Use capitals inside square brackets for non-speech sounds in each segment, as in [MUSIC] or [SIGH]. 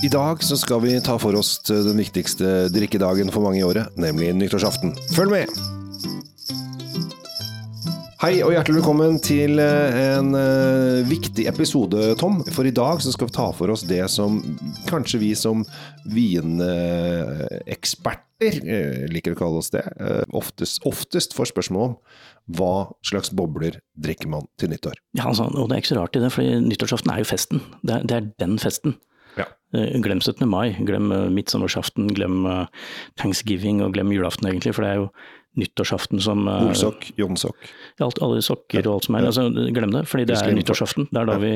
I dag så skal vi ta for oss den viktigste drikkedagen for mange i året, nemlig nyttårsaften. Følg med! Hei og hjertelig velkommen til eh, en uh, viktig episode, Tom. For i dag så skal vi ta for oss det som kanskje vi som vineksperter uh, liker å kalle oss det, oftest, oftest får spørsmål om. Hva slags bobler drikker man til nyttår? Ja, altså, og det er ikke så rart i det, for nyttårsaften er jo festen. Det er, det er den festen. Ja. Glem 17. mai, glem midtsommersaften, glem thanksgiving og glem julaften egentlig, for det er jo nyttårsaften som Olsokk, jonsokk. Alt, alle sokker og alt som er. Altså, glem det, fordi det er nyttårsaften. Det er da vi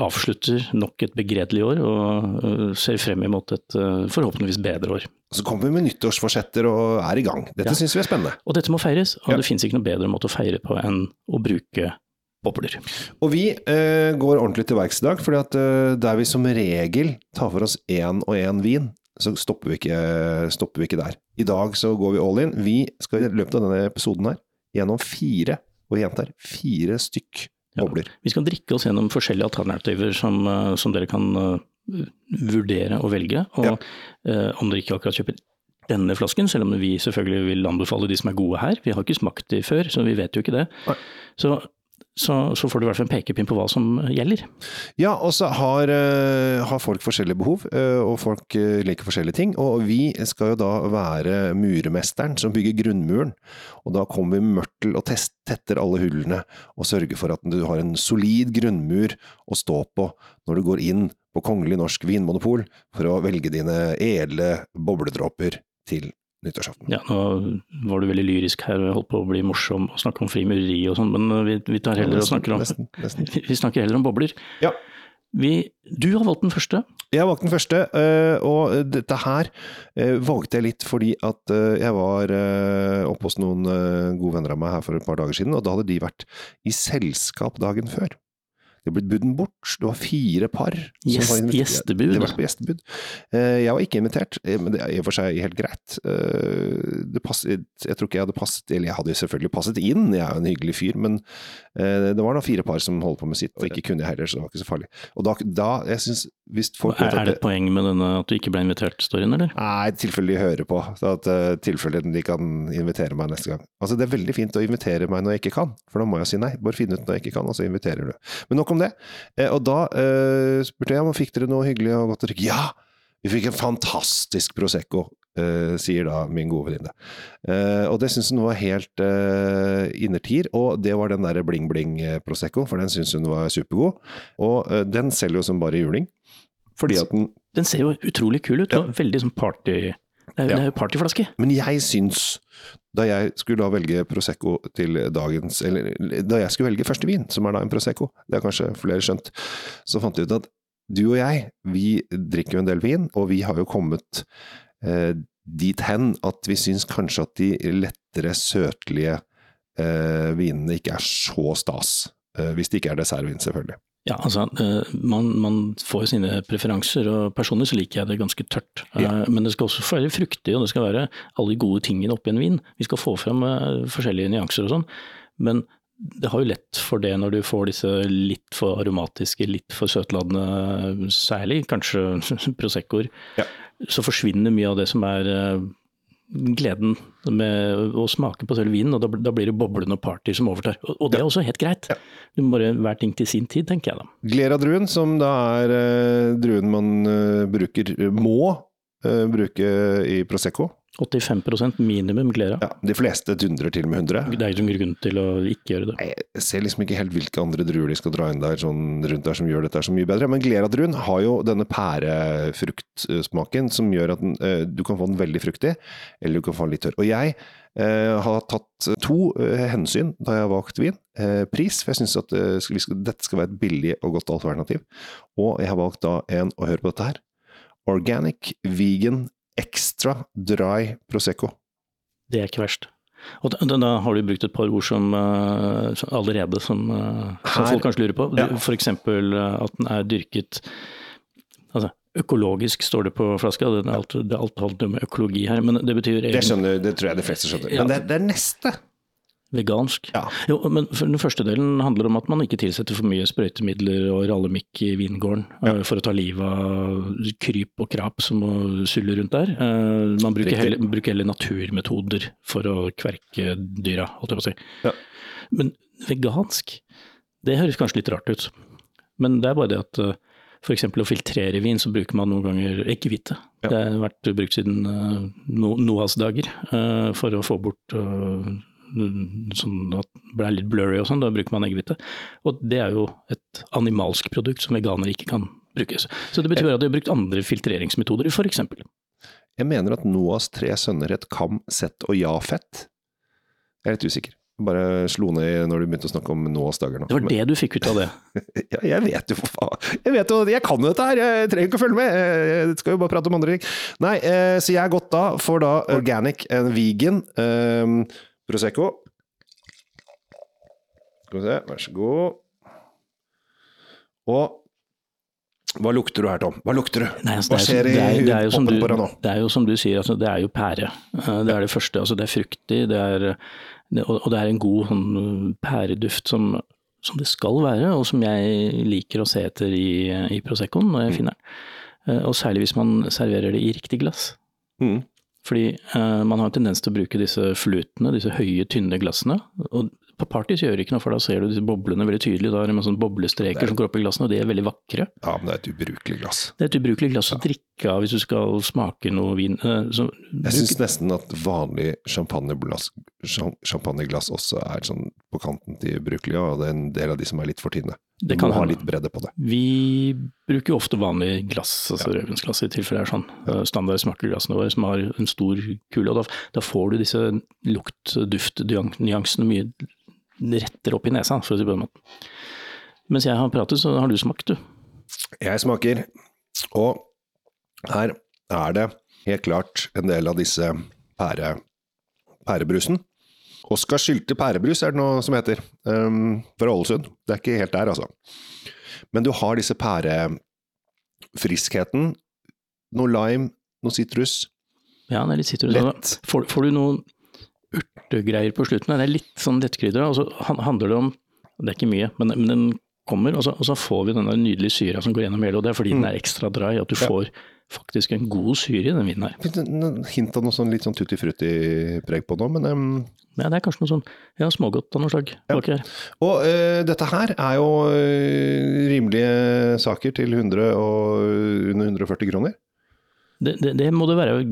avslutter nok et begredelig år og ser frem imot et forhåpentligvis bedre år. Så kommer vi med nyttårsforsetter og er i gang. Dette ja. syns vi er spennende. Og dette må feires, og ja. det finnes ikke noe bedre måte å feire på enn å bruke bobler. Og vi eh, går ordentlig til verks i dag, fordi at eh, der vi som regel tar for oss én og én vin, så stopper vi, ikke, stopper vi, ikke, der. I dag så går vi all in. Vi skal i løpet av denne episoden her gjennom fire, og jeg gjentar, fire stykk bobler. Ja, vi skal drikke oss gjennom forskjellige alternativer som, som dere kan uh, vurdere og velge. Og ja. uh, om dere ikke akkurat kjøper denne flasken, selv om vi selvfølgelig vil anbefale de som er gode her. Vi har ikke smakt de før, så vi vet jo ikke det. Så så, så, får du i hvert fall en pekepinn på hva som gjelder. Ja, og så har, uh, har, folk forskjellige behov, uh, og folk uh, liker forskjellige ting. Og vi skal jo da være muremesteren som bygger grunnmuren. Og da kommer vi mørtel og test, tetter alle hullene, og sørger for at du har en solid grunnmur å stå på når du går inn på Kongelig norsk vinmonopol for å velge dine edle bobledråper til nyttårsaften. Ja, nå var du veldig lyrisk her og holdt på å bli morsom og snakke om frimureri og sånn, men vi, vi, tar heller ja, nesten, og snakker om, nesten, nesten. [LAUGHS] vi snakker heller om bobler. Ja. Vi, du har valgt den første. Jeg har valgt den første, og dette her valgte jeg litt fordi at jeg var oppe hos noen gode venner av meg her for et par dager siden, og da hadde de vært i selskap dagen før. Det blitt budden bort. Det var fire par. Gjest, gjestebud. Det var på gjestebud. Eh, jeg var ikke invitert, eh, men det er i og for seg helt greit. Eh, det passet, jeg tror ikke jeg hadde passet Eller jeg hadde selvfølgelig passet inn, jeg er jo en hyggelig fyr, men det var da fire par som holdt på med sitt, og ikke kunne jeg heller, så det var ikke så farlig. Og da, da jeg synes, hvis folk Er, er det et poeng med denne at du ikke ble invitert-storyen, eller? Nei, i tilfelle de hører på. At uh, tilfelle de kan invitere meg neste gang. Altså, det er veldig fint å invitere meg når jeg ikke kan, for da må jeg si nei. Bare finne ut når jeg ikke kan, og så inviterer du. Men nok om det. Eh, og da uh, spurte jeg om fikk dere noe hyggelig og godt å drikke. Ja! Vi fikk en fantastisk Prosecco, uh, sier da min gode venninne. Uh, og det syns hun var helt uh, innertier, og det var den derre bling bling Prosecco, for den syns hun var supergod. Og den selger jo som bare juling. Fordi at den Den ser jo utrolig kul ut, ja. veldig sånn party... Det er jo ja. partyflaske. Men jeg syns, da jeg skulle da velge Prosecco til dagens Eller da jeg skulle velge første vin, som er da en Prosecco, det har kanskje flere skjønt, så fant jeg ut at du og jeg, vi drikker jo en del vin, og vi har jo kommet eh, dit hen at vi syns kanskje at de lettere søtlige eh, vinene ikke er så stas. Eh, hvis det ikke er dessertvin, selvfølgelig. Ja, altså man, man får sine preferanser, og personlig så liker jeg det ganske tørt. Ja. Men det skal også være fruktig, og det skal være alle de gode tingene oppi en vin. Vi skal få frem forskjellige nyanser og sånn. Men det har jo lett for det når du får disse litt for aromatiske, litt for søtladende, særlig kanskje [LAUGHS] Proseccoer. Ja. Så forsvinner mye av det som er gleden med å smake på selve vinen, og da, da blir det boblende party som overtar. Og, og det er også helt greit. Ja. Du må bare hver ting til sin tid, tenker jeg da. Glera-druen, som da er uh, druen man uh, bruker, må uh, bruke i Prosecco. 85% minimum Glera. Ja, De fleste dundrer til med 100. Det er ikke noen grunn til å ikke gjøre det. Jeg ser liksom ikke helt hvilke andre druer de skal dra inn der, sånn rundt der som gjør dette så mye bedre. Men Glera-druen har jo denne pærefruktsmaken som gjør at den, uh, du kan få den veldig fruktig, eller du kan få den litt tørr. Og jeg uh, har tatt to uh, hensyn da jeg har valgt vin. pris, for jeg syns at skal, dette skal være et billig og godt alternativ. Og jeg har valgt da en, å høre på dette her, Organic Vegan extra dry Prosecco. Det er ikke verst. Og da, da, har du brukt et par ord som uh, allerede som, uh, som folk kanskje lurer på. Ja. F.eks. Uh, at den er dyrket altså, Økologisk står det på flaska, det er alt, det er alt handler om økologi her, men det betyr Det skjønner, det tror jeg de fleste skjønner. Men det, det er neste Vegansk? Ja. Jo, men Den første delen handler om at man ikke tilsetter for mye sprøytemidler og rallemikk i vingården Ja. eh, for å ta livet av kryp og krap som må sulle rundt der. Eh, Man bruker heller, bruker heller naturmetoder for å kverke dyra, holdt jeg på å si. Ja. Men vegansk, det høres kanskje litt rart ut. Men det er bare det at eh, eksempel å filtrere vin, så bruker man noen ganger eggehvite. Ja. Det har vært brukt siden Noas dager for å få bort sånn at det ble litt blurry og sånn, da bruker man eggehvite. Og det er jo et animalsk produkt som veganere ikke kan brukes. Så det betyr at de har brukt andre filtreringsmetoder, f.eks. Jeg mener at Noahs tre sønner het Kam, Sett og Jafet. Jeg er litt usikker. Bare slo ned når du begynte å snakke om Noahs dager nå. Det var det du fikk ut av det. [LAUGHS] Ja, jeg vet jo for faen. Jeg vet jo, jeg kan jo dette her, jeg trenger ikke å følge med. Jeg skal jo bare prate om andre ting. Nei, eh, så jeg er gått da for da Organic and Vegan eh, Prosecco. Skal vi se, vær så god. Og hva lukter du her, Tom? Hva lukter du? Nei, altså, Hva det, skjer er, i poppen på deg nå? det er jo som du sier, altså, det er jo pære. Eh, Det er det første. Altså, det er fruktig, det er, og det er en god sånn, pæreduft som, som det skal være, og som jeg liker å se etter i, i Proseccoen når jeg Mm. finner den. Eh, Og særlig hvis man serverer det i riktig glass. Mm. Fordi eh, man har en tendens til å bruke disse flutene, disse høye, tynne glassene. Og på parties gjør det ikke noe, for da ser du disse boblene veldig tydelig. Da er det med sånne boblestreker som går opp i glassene, og de er veldig vakre. Ja, men det er et ubrukelig glass. Det er et ubrukelig glass å drikke av hvis du skal smake noe vin. eh, Så, Jeg syns nesten at vanlig champagneglass, cham- champagneglass også er sånn på kanten til ubrukelig, og det er en del av de som er litt for tynne. Det kan ha litt bredde på det. Vi bruker jo ofte vanlig glass, altså rødvinsglass i tilfelle det er sånn. Ja. Standard smakerglassene våre som har en stor kule, og da, da får du disse lukt-duft-nyansene mye rettere opp i nesa, for å si det på den måten. Mens jeg har pratet, så har du smakt, du. Jeg smaker, og her er det helt klart en del av disse pære, pærebrusen. Oskar Sylte pærebrus er det noe som heter, um, fra Ålesund. Det er ikke helt der, altså. Men du har disse pærefriskheten, noe lime, noe sitrus, Ja, det er litt sitrus. lett. Får, får du noen urtegreier på slutten? Det er litt sånn lettkrydder. og så handler det om Det er ikke mye, men, men den kommer, og så, og så får vi den nydelige syra som går gjennom hele, og det er fordi den er ekstra dry, at du Mm. Ja. får faktisk en god syre i den vinen her. Litt- noen Hint av noe sånn litt sånn tutti frutti-preg på nå, men um, Ja, det er kanskje noe sånn ja, smågodt av noe slag Ja. Og eh, dette her er jo eh, rimelige saker til 100 og under 140 kroner. Det, det, det må det være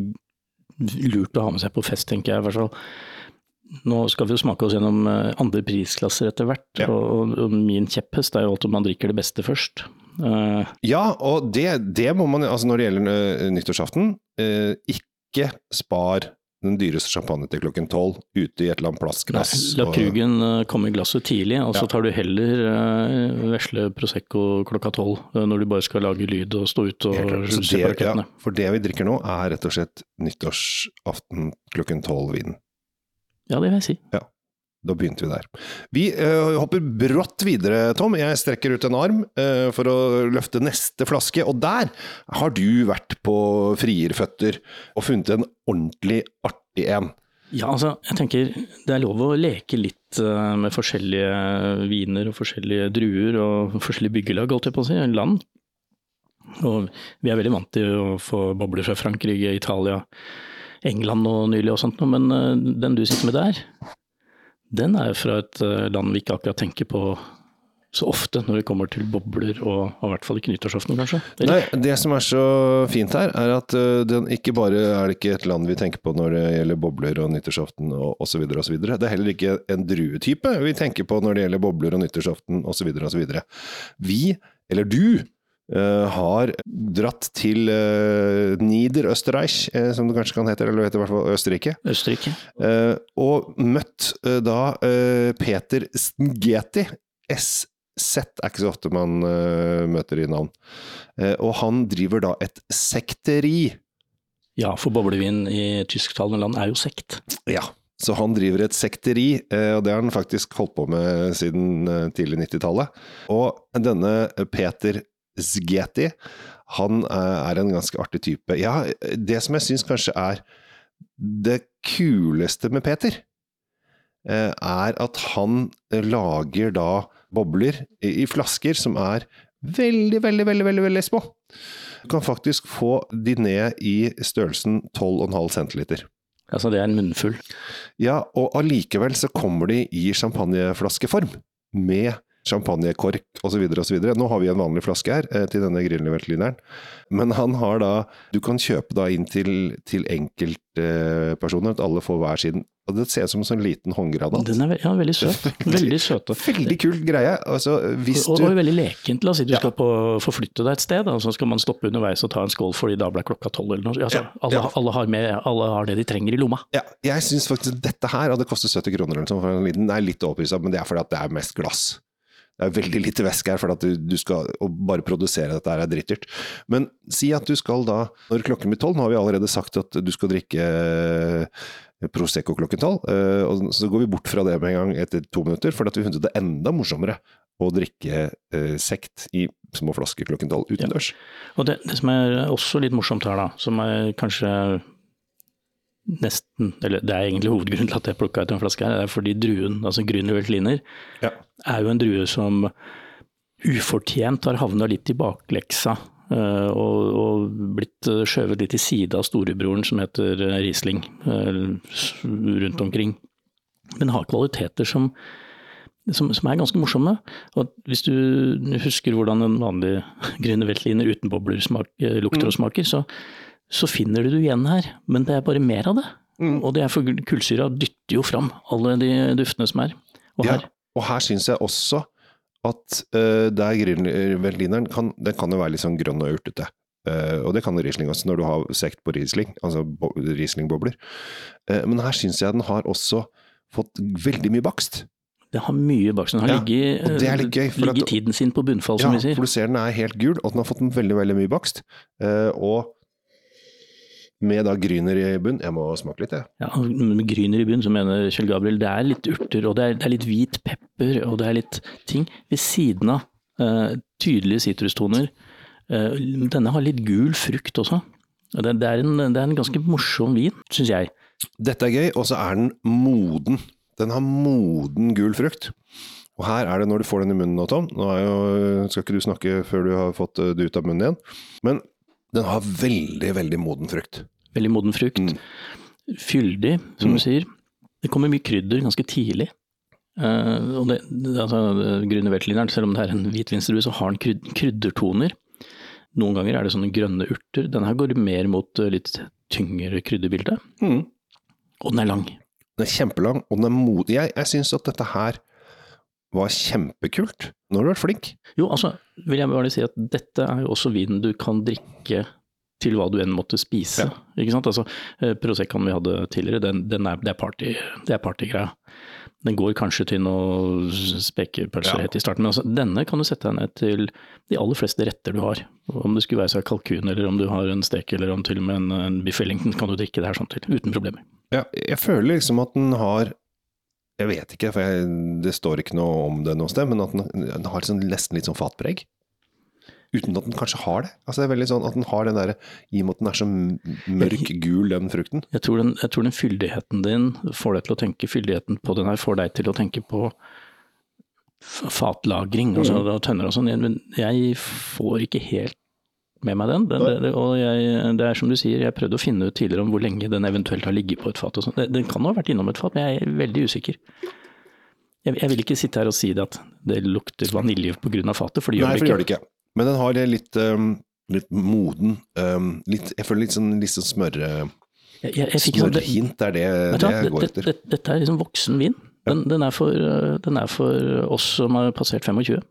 lurt å ha med seg på fest, tenker jeg i hvert fall. Nå skal vi jo smake oss gjennom eh, andre prisklasser etter hvert, Ja. og, og min kjepphest er jo alltid om man drikker det beste først. Eh, Ja, og det, det må man altså Når det gjelder eh, nyttårsaften, eh, ikke spar den dyreste champagne til klokken tolv ute i et eller annet Nei, plastglass. La krugen eh, komme i glasset tidlig, og så Ja. tar du heller uh, vesle Prosecco klokka tolv, når du bare skal lage lyd og stå ute og. Se på ja, for det vi drikker nå, er rett og slett nyttårsaften klokken tolv-vinen. Ja, det vil jeg si. Da begynte vi der. Vi uh, hopper brått videre, Tom. Jeg strekker ut en arm uh, for å løfte neste flaske, og der har du vært på frierføtter og funnet en ordentlig artig en. Ja, altså, jeg tenker det er lov å leke litt uh, med forskjellige viner og forskjellige druer og forskjellige byggelag, holdt jeg på å si, land. Og vi er veldig vant til å få bobler fra Frankrike, Italia, England og nylig og sånt, men den du sitter med der, den er fra et eh, land vi ikke akkurat tenker på så ofte når det kommer til bobler, og, i hvert fall ikke nyttårsaften, kanskje. Eller? Nei, det som er så fint her, er at eh, den ikke bare er det ikke et land vi tenker på når det gjelder bobler og nyttårsaften og osv., osv. Det er heller ikke en druetype vi tenker på når det gjelder bobler og nyttårsaften osv., osv. Vi, eller du, har dratt til uh, Niederösterreich, eh, som det kanskje kan hete, eller heter i hvert fall Østerrike. Østerrike. Eh, og møtt eh, da eh, Peter Stngeti. SZ er ikke så ofte man eh, møter i navn. Eh, og han driver da et sekteri. Ja, for boblevin i tysktalende land er jo sekt. Ja. Så han driver et sekteri, eh, og det har han faktisk holdt på med siden eh, tidlig 90-tallet. Og denne Peter Sgeti, han eh, er en ganske artig type. Ja, det som jeg syns kanskje er det kuleste med Peter, eh, er at han lager da bobler i, flasker som er veldig, veldig, veldig, veldig, veldig små. Du kan faktisk få de ned i størrelsen 12,5 centiliter. Altså det er en munnfull. Ja, og allikevel så kommer de i champagneflaskeform. Med champagnekork osv. osv. Nå har vi en vanlig flaske her eh, til denne Grünerveltlineren. Men han har da Du kan kjøpe da inn til, til enkeltpersoner, at alle får hver sin. Og Det ser ut som en sånn liten håndgranat. Den er ve- ja, veldig søt. [LAUGHS] Veldig søt. Veldig kul greie. Altså, hvis Og, du og veldig lekent. La oss si du Ja. skal på, forflytte deg et sted, og så skal man stoppe underveis og ta en skål fordi da ble klokka tolv eller noe. Altså, Ja, alle, alle, har med, alle har det de trenger i lomma. Ja, jeg syns faktisk dette her hadde kostet 70 kroner eller for en liten. Det er litt overprisa, men det er fordi at det er mest glass. Det er veldig lite væske her, for at du, du skal bare produsere dette her er drittdyrt. Men si at du skal da, når klokken blir tolv, nå har vi allerede sagt at du skal drikke eh, Prosecco klokken tolv, eh, og så går vi bort fra det med en gang etter to minutter, for at vi funnet det enda morsommere å drikke eh, sekt i små flasker klokken tolv utendørs. Og det, det som er også litt morsomt her, da, som er kanskje nesten Eller det er egentlig hovedgrunnen til at jeg plukka ut en flaske her, det er fordi druen, altså Grünerweltliner, Ja. er jo en drue som ufortjent har havna litt i bakleksa. eh, og, og blitt eh, skjøvet litt til side av storebroren som heter eh, Riesling rundt omkring. Men har kvaliteter som, som, som er ganske morsomme. Og hvis du husker hvordan en vanlig grønne Veltliner uten bobler smak, lukter og smaker, så, så finner du det igjen her. Men det er bare mer av det. Mm. Og det er for kullsyra dytter jo fram alle de duftene som er. Og Ja, her, og her syns jeg også at uh, der Grünerveltlineren kan, den kan jo være litt sånn grønn og urtete. Uh, og det kan Riesling også, når du har sekt på Riesling, altså bo Riesling-bobler. Uh, men her syns jeg den har også fått veldig mye bakst. det har mye bakst. Den har Ja, ligget, og det er litt gøy, for ligget at- tiden sin på bunnfall, Ja, som vi sier. Ja, for du ser den er helt gul, og den har fått en veldig, veldig mye bakst. Eh, og med da gryner i bunn. Jeg må smake litt, jeg. Ja, med Gryner i bunn så mener Kjell Gabriel det er litt urter, og det er, det er litt hvit pepper, og det er litt ting ved siden av Uh, tydelige sitrustoner. Uh, denne har litt gul frukt også. Og Det, det, er en, det er en ganske morsom vin, syns jeg. Dette er gøy, og så er den moden. Den har moden gul frukt. Og her er det når du får den i munnen nå, Tom. Nå jo, skal ikke du snakke før du har fått eh, det ut av munnen igjen. Men den har veldig, veldig moden frukt. Veldig moden frukt. Mm. Fyldig, som Mm. du sier. Det kommer mye krydder ganske tidlig. Uh, og det, det, altså, Grüner Veltlineren, selv om det er en hvitvinsdrue, så har den kryd, kryddertoner. Noen ganger er det sånne grønne urter. Denne her går mer mot eh, litt tyngre krydderbilde. Og den er lang. Den er kjempelang, og den er modig. Jeg, jeg syns at dette her var kjempekult. Nå har du vært flink. Jo, altså, vil jeg bare si at dette er jo også vinen du kan drikke til hva du enn måtte spise. Ja. Ikke sant? Altså, eh, Proseccoen vi hadde tidligere, den, den er, det er party, partygreia. Den går kanskje til noe spekepølser Ja. i starten, men altså, denne kan du sette deg ned til de aller fleste retter du har. Om det skulle være seg kalkun, eller om du har en stek, eller om til og med en, en biff Wellington, kan du drikke det her sånn til, uten problemer. Ja, jeg føler liksom at den har Jeg vet ikke, for jeg, det står ikke noe om det noe sted, men at den, den har liksom nesten litt sånn fatpreg. Uten at den kanskje har det. Altså det er veldig sånn at den har den derre I og med at den er så mørk gul, den frukten. Jeg tror, den, jeg tror den fyldigheten din får deg til å tenke, fyldigheten på den her får deg til å tenke på fatlagring og, sånn, og tønner og sånn, men jeg får ikke helt med meg den. den, det, og jeg, det er som du sier, jeg prøvde å finne ut tidligere om hvor lenge den eventuelt har ligget på et fat. sånn. Den, den kan ha vært innom et fat, men jeg er veldig usikker. Jeg, jeg vil ikke sitte her og si det at det lukter vanilje pga. fatet, for det gjør Nei, for det gjør det ikke. Men den har det litt, um, litt moden um, litt, Jeg føler litt sånn, litt sånn smørre... Jeg, jeg, sånn- det- smørhint er det, det, det jeg går etter. det- det- Dette er liksom voksen vin. Den, den, er for, øh, den er for oss som har passert 25.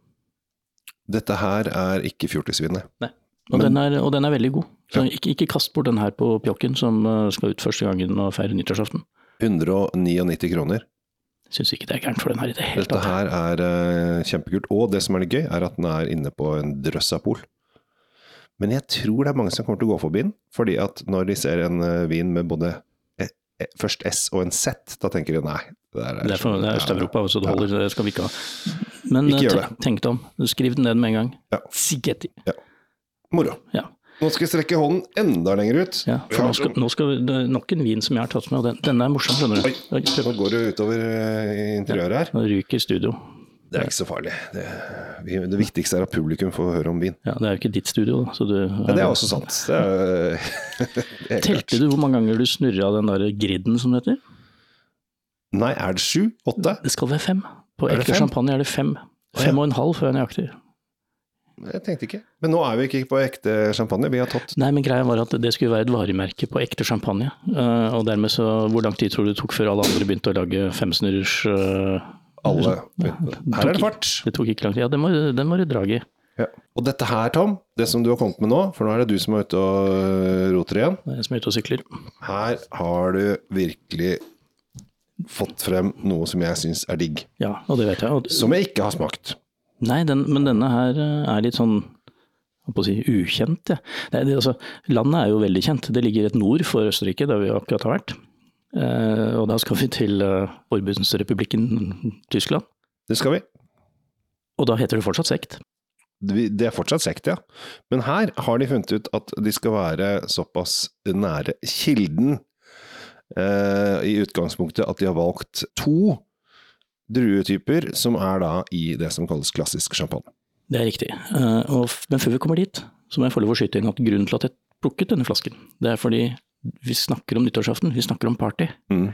Dette her er ikke fjortisvin, nei. Og, Men- den er, og den er veldig god. Så Ja. ikke, ikke kast bort den her på pjokken som øh, skal ut første gangen og feire nyttårsaften. 199 kroner. Syns ikke det er gærent for den her i det hele tatt. Dette her er uh, kjempekult. Og det som er litt gøy, er at den er inne på en drøss av pol. Men jeg tror det er mange som kommer til å gå forbi den, fordi at når de ser en uh, vin med både eh, eh, først S og en Z, da tenker de nei. Det, er, for, det er Øst-Europa, så det holder. Det skal vi ikke ha. Men Ikke tenk, tenk deg om. Skriv den ned med en gang. Ja. Sigetti. Moro. Ja. Nå skal jeg strekke hånden enda lenger ut. Ja, for nå skal, nå skal vi, det er nok en vin som jeg har tatt med, og den, denne er morsom, skjønner du. Oi, Nå går du utover eh, interiøret her. Nå ryker studio. Det er ikke så farlig. Det, det viktigste er at publikum får høre om vin. Ja, Det er jo ikke ditt studio, da. Så du, Ja, det er også sant. Det er, [LAUGHS] det er. Telte du hvor mange ganger du snurra den der griden, som det heter? Nei, er det sju? Åtte? Det skal være fem. På Er ekte champagne er det fem. Fem og en halv før jeg er nøyaktig. Jeg tenkte ikke. Men nå er vi ikke på ekte champagne. Vi har tatt Nei, men greia var at det skulle være et varemerke på ekte champagne. Eh, og dermed så Hvor lang tid tror du det tok før alle andre begynte å lage femsnurrers uh, alle Her er det fart. Det tok ikke lang tid. Ja, den må, den må du dra i. Ja. Og dette her, Tom, det som du har kommet med nå, for nå er det du som er ute og øh, roter igjen. Det er jeg som er ute og sykler. Her har du virkelig fått frem noe som jeg syns er digg. Ja, og det vet jeg. Og, Som jeg ikke har smakt. Nei, den, men denne her eh, er litt sånn si ukjent. Ja. Det, det, altså, landet er jo veldig kjent. Det ligger rett nord for Østerrike, der vi akkurat har vært. Eh, og da skal vi til eh, Forbundsrepublikken Tyskland. Det skal vi. Og da heter det fortsatt sekt. Vi- Det er fortsatt sekt, ja. Men her har de funnet ut at de skal være såpass nære kilden eh, i utgangspunktet at de har valgt to druetyper som er da i det som kalles klassisk champagne. Det er riktig. Eh, og, men før vi kommer dit, så må jeg få lov å skyte inn at grunnen til at jeg plukket denne flasken, det er fordi vi snakker om nyttårsaften, vi snakker om party. Mm.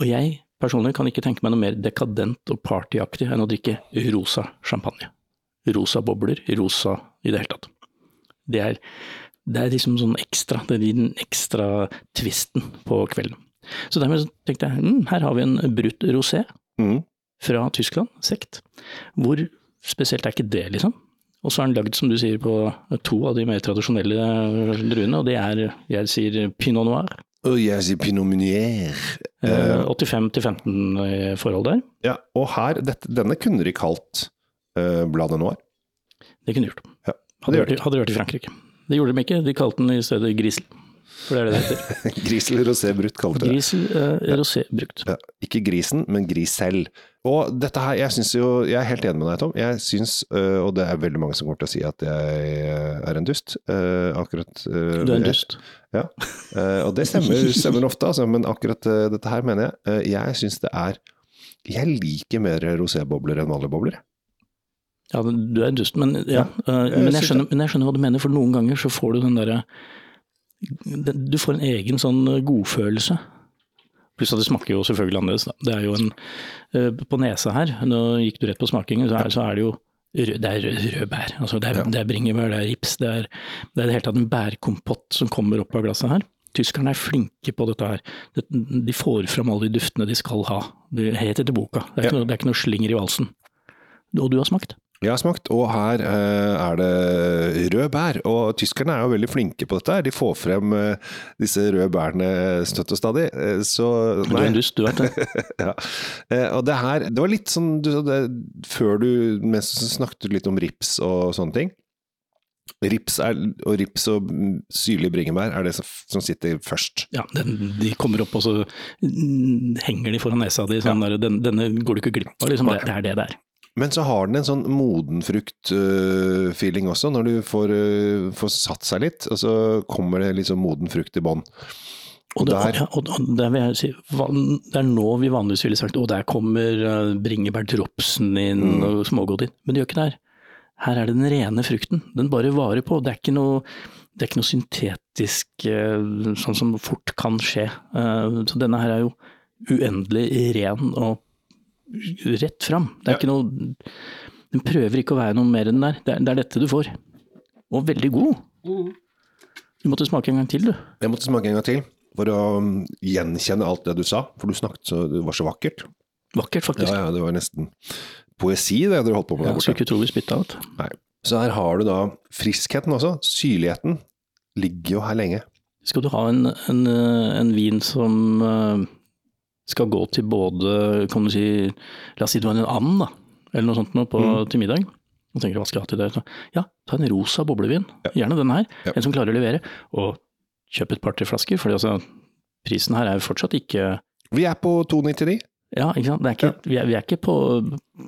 Og jeg personlig kan ikke tenke meg noe mer dekadent og partyaktig enn å drikke rosa champagne. Rosa bobler, rosa i det hele tatt. Det er, det er liksom sånn ekstra, det gir den ekstra twisten på kvelden. Så dermed tenkte jeg, mm, her har vi en brutt rosé Mm. fra Tyskland, sekt. Hvor spesielt er ikke det, liksom? Og så er den lagd, som du sier, på to av de mer tradisjonelle druene, og det er, jeg sier pinot noir. Og jeg sier pinot meunier. Eh, 85 til 15 forhold der. Ja, og her, dette, denne kunne de kalt uh, Bladet Noir. Det kunne de gjort. Ja, Hadde det de gjort, hadde de gjort i Frankrike. Det gjorde de ikke, de kalte den i stedet Grisel. For det er det det heter. [LAUGHS] Grisel rosé brutt kalte de det. Grisel eh, rosé brukt. Ja, ikke grisen, men grisel. Og dette her, jeg synes jo, jeg er helt enig med deg, Tom. Jeg syns, øh, og det er veldig mange som kommer til å si at jeg øh, er en dust. øh, akkurat Du er en dust. Ja, og det stemmer, [LAUGHS] stemmer ofte, altså, men akkurat dette her mener jeg. jeg syns det er Jeg liker mer rosébobler enn vanlige bobler. Ja, du er en dust, men, ja, ja jeg men, jeg skjønner, men jeg skjønner hva du mener, for noen ganger så får du den derre Du får en egen sånn eh, godfølelse. Pluss at det smaker jo selvfølgelig annerledes. Da. Det er jo en eh, På nesa her, nå gikk du rett på smakingen, så er, så er det jo rød, det er rød, rød bær. Altså det, er, Ja. det er bringebær, det er rips, det er, det er i det hele tatt en bærkompott som kommer opp av glasset her. Tyskerne er flinke på dette her. De får fram alle de duftene de skal ha. Det heter etter boka. Det er, ikke Ja. noe, det er ikke noe slinger i valsen. Og du har smakt? Jeg har smakt, og her øh, er det rød bær. Og tyskerne er jo veldig flinke på dette. her. De får frem øh, disse røde bærene støtt og stadig. Eh, Så Du er en det. [LAUGHS] ja. Eh, og det her, det var litt sånn du, det, Før du mens du snakket litt om rips og sånne ting. Rips er, og rips og syrlig bringebær er det som, som sitter først. Ja, den, de kommer opp og så mm, henger de foran nesa di. Sånn der, den, denne går du ikke glipp av. Liksom. Det, det er det der. Men så har den en sånn modenfrukt-feeling også, når du får, øh, får satt seg litt, og så kommer det litt sånn moden frukt i bånn. Og, Og der- ja, og, og der si, det er nå vi vanligvis ville sagt å der kommer bringebær bringebærdropsen inn Mm. og smågodt inn. Men det gjør ikke det her. Her er det den rene frukten. Den bare varer på. Det er ikke noe, det er ikke noe syntetisk eh, sånn som fort kan skje. Eh, så denne her er jo uendelig ren og rett fram. Det er Ja. ikke noe Den prøver ikke å være noe mer enn den der. Det er, det er dette du får. Og veldig god. Du måtte smake en gang til, du. Jeg måtte smake en gang til for å um, gjenkjenne alt det du sa, for du snakket så det var så vakkert. Vakkert, faktisk. Ja, ja, det var nesten poesi det dere holdt på med der Jeg borte. skulle ikke tro vi spytta ut. Nei. Så her har du da friskheten også. Syrligheten ligger jo her lenge. Skal du ha en, en, eh, en vin som eh, skal gå til både, kan du si, la oss si det var en and, da, eller noe sånt noe på, Mm. til middag. Og tenker hva skal jeg ha til det? Så, ja, ta en rosa boblevin. Gjerne den her. Ja. En som klarer å levere. Og kjøp et par-tre flasker, for altså, prisen her er jo fortsatt ikke Vi er på 299. Ja, ikke sant. Det ikke, vi, er, vi er ikke på,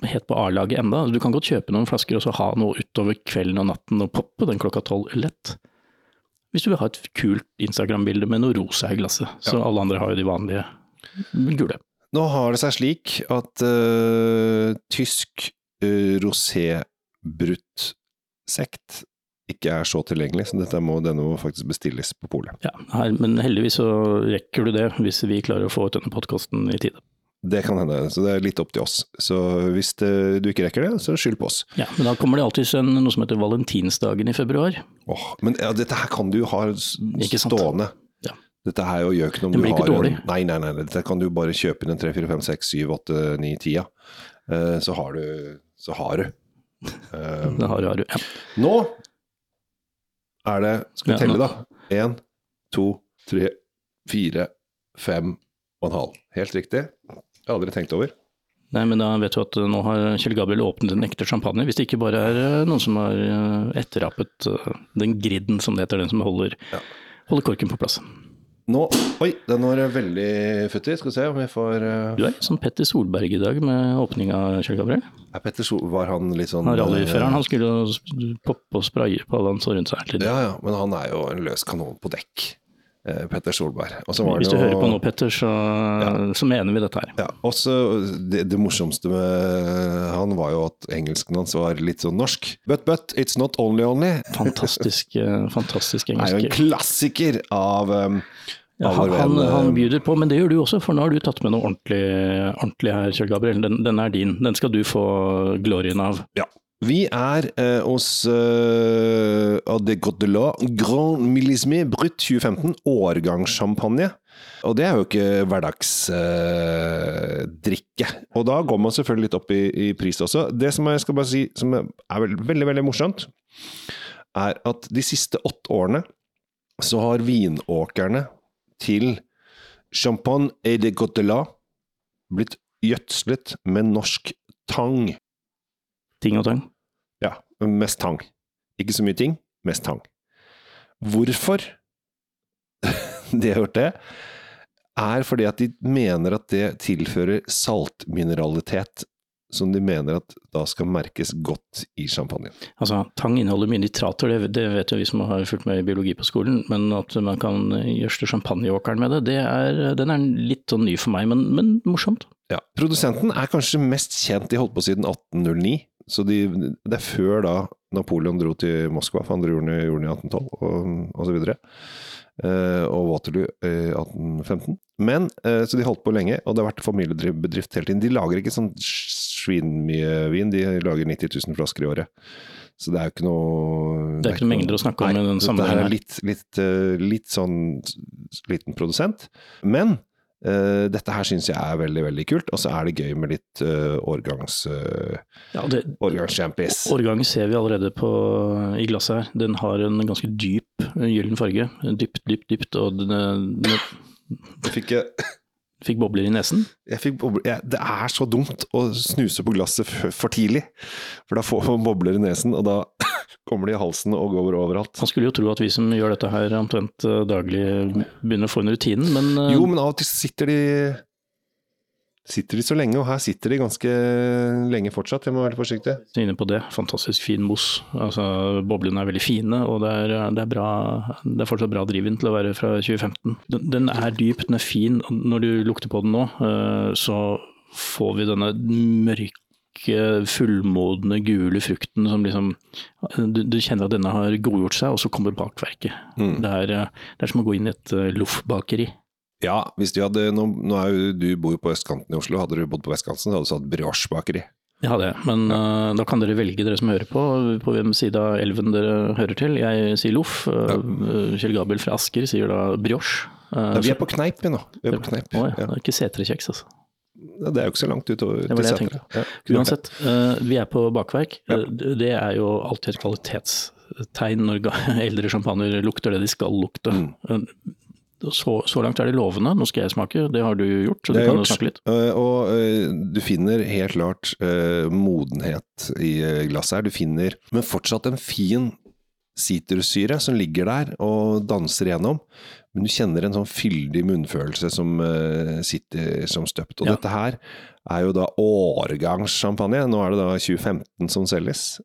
helt på A-laget enda. Du kan godt kjøpe noen flasker og så ha noe utover kvelden og natten og poppe den klokka tolv lett. Hvis du vil ha et kult Instagram-bilde med noe rosa i glasset. Så alle andre har jo de vanlige gule. Nå har det seg slik at uh, tysk øh, rosébrutt-sekt ikke er så tilgjengelig, så dette må, denne må faktisk bestilles på polet. Ja, her, men heldigvis så rekker du det hvis vi klarer å få ut denne podkasten i tide. Det kan hende, så det er litt opp til oss. Så hvis det, du ikke rekker det, så skyld på oss. Ja, Men da kommer det alltid en, noe som heter valentinsdagen i februar. Åh, men ja, dette her kan du ha Ikke sant? stående. Dette her jo gjør ikke noe om du har. En, nei, nei, nei, dette kan du bare kjøpe inn en 3, 4, 5, 6, 7, 8, 9, 10, ja. Eh, så har du. Så har du. [LAUGHS] Eh, Det har, har du. Ja. nå er det Skal vi Ja, telle, da? Én, to, tre, fire, fem og en halv. Helt riktig. Jeg har aldri tenkt over. Nei, men da vet du at nå har Kjell Gabriel åpnet en ekte champagne, hvis det ikke bare er eh, noen som har etterrappet den griden, som det heter, den som holder, Ja. holder korken på plass. Nå Oi, den var veldig futtig. Skal vi se om vi får uh... Du er som Petter Solberg i dag med åpning av Kjell Gabriel. Er Petter Sol Var han litt sånn Han Rallyføreren, eh, han skulle jo poppe og spraye på alle han så rundt seg. Ja, ja, men han er jo en løs kanon på dekk. Eh, Petter Solberg. Var Hvis du noe... hører på nå, Petter, så, så mener vi dette her. Ja, også det, det morsomste med han var jo at engelsken hans var litt sånn norsk. But, but, it's not only only. Fantastisk, fantastisk fantastisk Det er jo en klassiker av um, Ja, av han, han, han byr på, men det gjør du også, for nå har du tatt med noe ordentlig, ordentlig her, Kjell Gabriel. Den, den er din. Den skal du få glorien av. Ja. Vi er eh, hos uh, Ade Godelot Grand Millisme Brut 2015, årgangssjampanje. Og det er jo ikke hverdagsdrikke. og da går man selvfølgelig litt opp i, i pris også. Det som jeg skal bare si, som er vel- veldig, veldig morsomt, er at de siste åtte årene så har vinåkerne til Champagne et de Godelot blitt gjødslet med norsk tang. Ting og tang. Ja, mest tang. Ikke så mye ting, mest tang. Hvorfor [LAUGHS] de har gjort det, er fordi at de mener at det tilfører saltmineralitet som de mener at da skal merkes godt i champagnen. Altså, tang inneholder mye nitrater, det, det vet jo vi som har fulgt med i biologi på skolen, men at man kan gjødsle champagneåkeren med det, det er, den er litt sånn ny for meg, men, men morsomt. Ja, Produsenten er kanskje mest kjent, de holdt på siden 1809. Så de, det er før da Napoleon dro til Moskva, for han gjorde den i 1812 og, og så videre. Eh, og Waterloo i 1815. Men, eh, så de holdt på lenge, og det har vært familiebedrift hele tiden. De lager ikke sånn svinmye vin, de lager 90 000 flasker i året. Så det er jo ikke noe Det er ikke noe mengder å snakke om Nei, i den sammenhengen er her. litt, litt, eh, litt sånn liten produsent. Men eh, dette her syns jeg er veldig, veldig kult. Og så er det gøy med litt uh, årgangs, uh, Ja, det, årgangschampis. Årgang ser vi allerede på, i glasset her. Den har en ganske dyp gyllen farge. Dypt, dypt, dypt. Og den, den Fikk jeg, fikk bobler i nesen. jeg fikk bobler. Ja, det er så dumt å snuse på glasset for tidlig. For da får man bobler i nesen, og da kommer de i halsen og går overalt. Man skulle jo tro at vi som gjør dette her omtrent eh, daglig, begynner å få en rutinen, men eh, Jo, men av og til sitter de Sitter de så lenge, og her sitter de ganske lenge fortsatt. Jeg må være forsiktig. er inne på det, fantastisk fin mos. Altså, boblene er veldig fine, og det er, det er, bra, det er fortsatt bra drivvin til å være fra 2015. Den, den er dyp, den er fin. Når du lukter på den nå, eh, så får vi denne mørke, fullmodne, gule frukten som liksom du, du kjenner at denne har godgjort seg, og så kommer bakverket. Mm. Det, er, eh, det er som å gå inn i et eh, loffbakeri. Ja, hvis du hadde Nå, nå er jo du bor jo på østkanten i Oslo. Hadde du bodd på vestkanten, hadde du satt brioche-bakeri. Jeg hadde det, men uh, da kan dere velge, dere som hører på, på hvem side av elven dere hører til. Jeg sier loff. Uh, Kjell Gabel fra Asker sier da brioche. Uh, vi er på kneip, vi nå. Vi er på kneip. Å. Ja. Det er ikke setrekjeks, altså. Det er jo ikke så langt utover Det var det jeg tenkte. Ja. Uansett, eh, vi er på bakverk. Ja. Eh, Det er jo alltid et kvalitetstegn når [LAUGHS] eldre champagner lukter det de skal lukte. Mm. Eh, Så, så langt er det lovende. Nå skal jeg smake, det har du gjort, så du kan jo gjort. snakke litt. Og du finner helt klart modenhet i glasset her. Du finner, men fortsatt en fin sitrussyre som ligger der og danser igjennom. Men du kjenner en sånn fyldig munnfølelse som uh, sitter som støpt. Og Ja. dette her er jo da årgangssjampanje. Nå er det da 2015 som selges.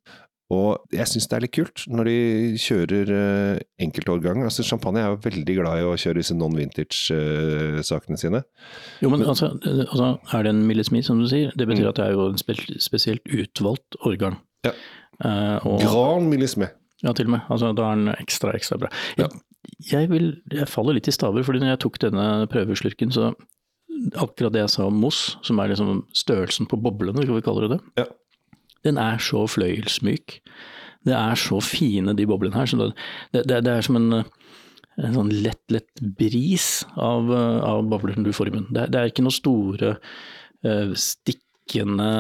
Og jeg syns det er litt kult når de kjører uh, enkeltårgang. Altså, champagne er jo veldig glad i å kjøre disse non-vintage-sakene sine. Jo, men, men altså, altså, er det en Millie som du sier? Det betyr mm. at det er jo en spesielt utvalgt årgang. Ja. Uh, og, Gran millisme. Ja, til og med. Altså, da er den ekstra, ekstra bra. Ja. Jeg, vil, jeg faller litt i staver, fordi når jeg tok denne prøveslurken, så akkurat det jeg sa om Moss, som er liksom størrelsen på boblene, skal vi kalle det ja. den er så fløyelsmyk. Det er så fine, de boblene her. Så det, det, det er som en, en, sånn lett, lett bris av, av boblene du får i munnen. Det, det, er ikke noen store, uh, stikkende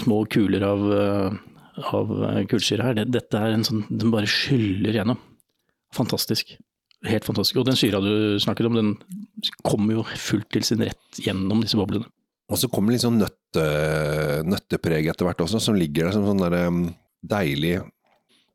små kuler av, uh, av kullsyre her. dette er en sånn Den bare skyller gjennom. Fantastisk. Helt fantastisk. Og den syra du snakket om, den kommer jo fullt til sin rett gjennom disse boblene. Og så kommer litt sånn nøtte, nøttepreg etter hvert også, som ligger der som sånn der, um, deilig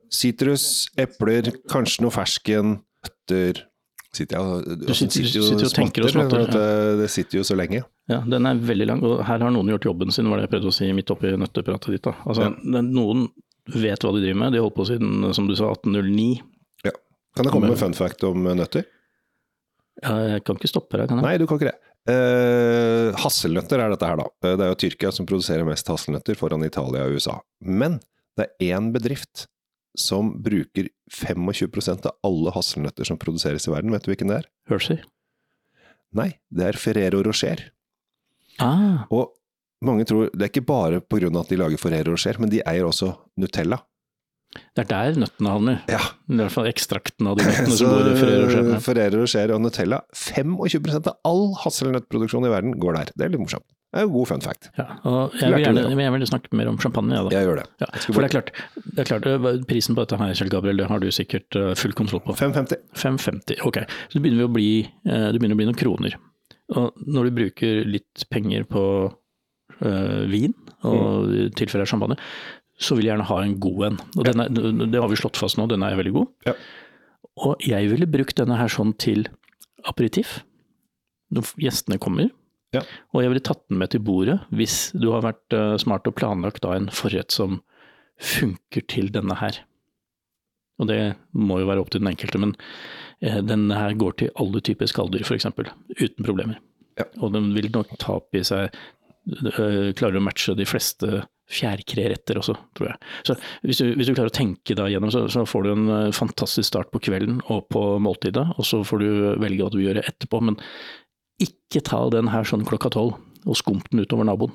Sitrus, epler, kanskje noe fersken, nøtter Sitter jeg du sitter, sitter, sitter og tenker og smatter. Det, ja. det sitter jo så lenge. Ja, den er veldig lang, og her har noen gjort jobben sin, var det jeg prøvde å si midt oppi nøttepratet ditt. Altså, ja. Noen vet hva de driver med, de har holdt på siden, som du sa, 1809. Kan jeg komme med fun fact om eh, nøtter? Ja, jeg kan ikke stoppe deg, kan jeg? Nei, du kan ikke det. Uh, hasselnøtter er dette her, da. Eh, det er jo Tyrkia som produserer mest hasselnøtter, foran Italia og USA. Men det er én bedrift som bruker 25% av alle hasselnøtter som produseres i verden. Vet du hvilken det er? Hershey? Nei, det er Ferrero Rocher. Ah. Og mange tror Det er ikke bare pga. at de lager Ferrero Rocher, men de eier også Nutella. Det er der nøttene havner. Ja. I hvert fall ekstrakten av de [LAUGHS] nøttene som går i Ferrero. Ferrero Rocher og Nutella. 25 av all hasselnøttproduksjon i verden går der. Det er litt morsomt. Det er jo god fun fact. Ja, jeg vil gjerne jeg vil snakke mer om champagne. Ja. Jeg gjør det. Ja, for det er, klart, det er klart, prisen på dette her, Kjell Gabriel, det har du sikkert full kontroll på. 5,50. 5,50, ok. Så det begynner, å bli, det begynner å bli noen kroner. Og når du bruker litt penger på øh, vin, og i tilfelle champagne, så vil jeg gjerne ha en god en. Og denne, det har vi slått fast nå, den er veldig god. Ja. Og jeg ville brukt denne her sånn til aperitiff. Når gjestene kommer. Ja. Og jeg ville tatt den med til bordet hvis du har vært uh, smart og planlagt da en forrett som funker til denne her. Og det må jo være opp til den enkelte, men uh, denne her går til alle typer skalldyr f.eks. Uten problemer. Ja. Og den vil nok ta opp i seg uh, Klarer å matche de fleste fjærkreretter også, tror jeg. Så hvis du, hvis du, klarer å tenke deg gjennom, så, så, får du en eh, fantastisk start på kvelden og på måltidet, og så får du velge hva du gjør etterpå. Men ikke ta den her sånn klokka tolv og skump den utover naboen.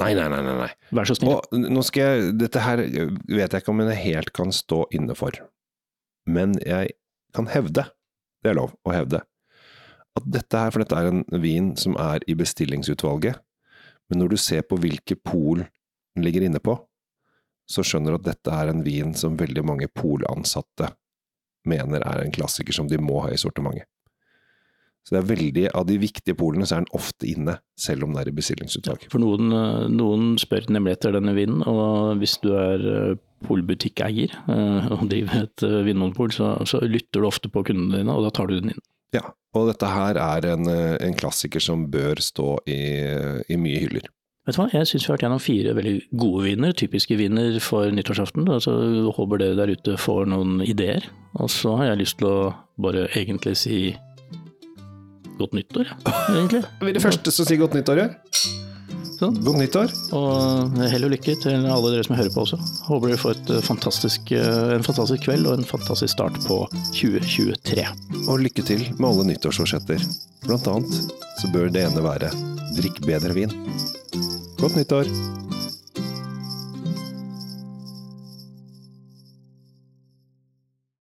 Nei, nei, nei. nei. Vær så snill. Og nå skal jeg, dette her vet jeg ikke om jeg helt kan stå inne for, men jeg kan hevde, det er lov å hevde, at dette her, for dette er en vin som er i bestillingsutvalget, men når du ser på hvilke pol ligger inne på, så skjønner du at dette er en vin som veldig mange polansatte mener er en klassiker som de må ha i sortimentet. Så det er veldig, Av de viktige polene så er den ofte inne, selv om den er i bestillingsutvalg. For noen, eh, noen, spør nemlig etter denne vinen, og hvis du er eh, polbutikkeier eh, og driver et vinmonopol, så, så, lytter du ofte på kundene dine, og da tar du den inn. Ja, og dette her er en, en klassiker som bør stå i, i mye hyller. Vet du hva, jeg syns vi har vært gjennom fire veldig gode viner, typiske viner for nyttårsaften. Altså, håper dere der ute får noen ideer. Og så har jeg lyst til å bare egentlig si godt nyttår, egentlig. [LAUGHS] Er de første som sier godt nyttår, ja. Sånn. Godt nyttår. Og hell og lykke til alle dere som hører på også. Håper dere får et eh, fantastisk, eh, en fantastisk kveld og en fantastisk start på 2023. Og lykke til med alle nyttårsforsetter. Blant annet så bør det ene være drikk bedre vin. Komt niet hoor.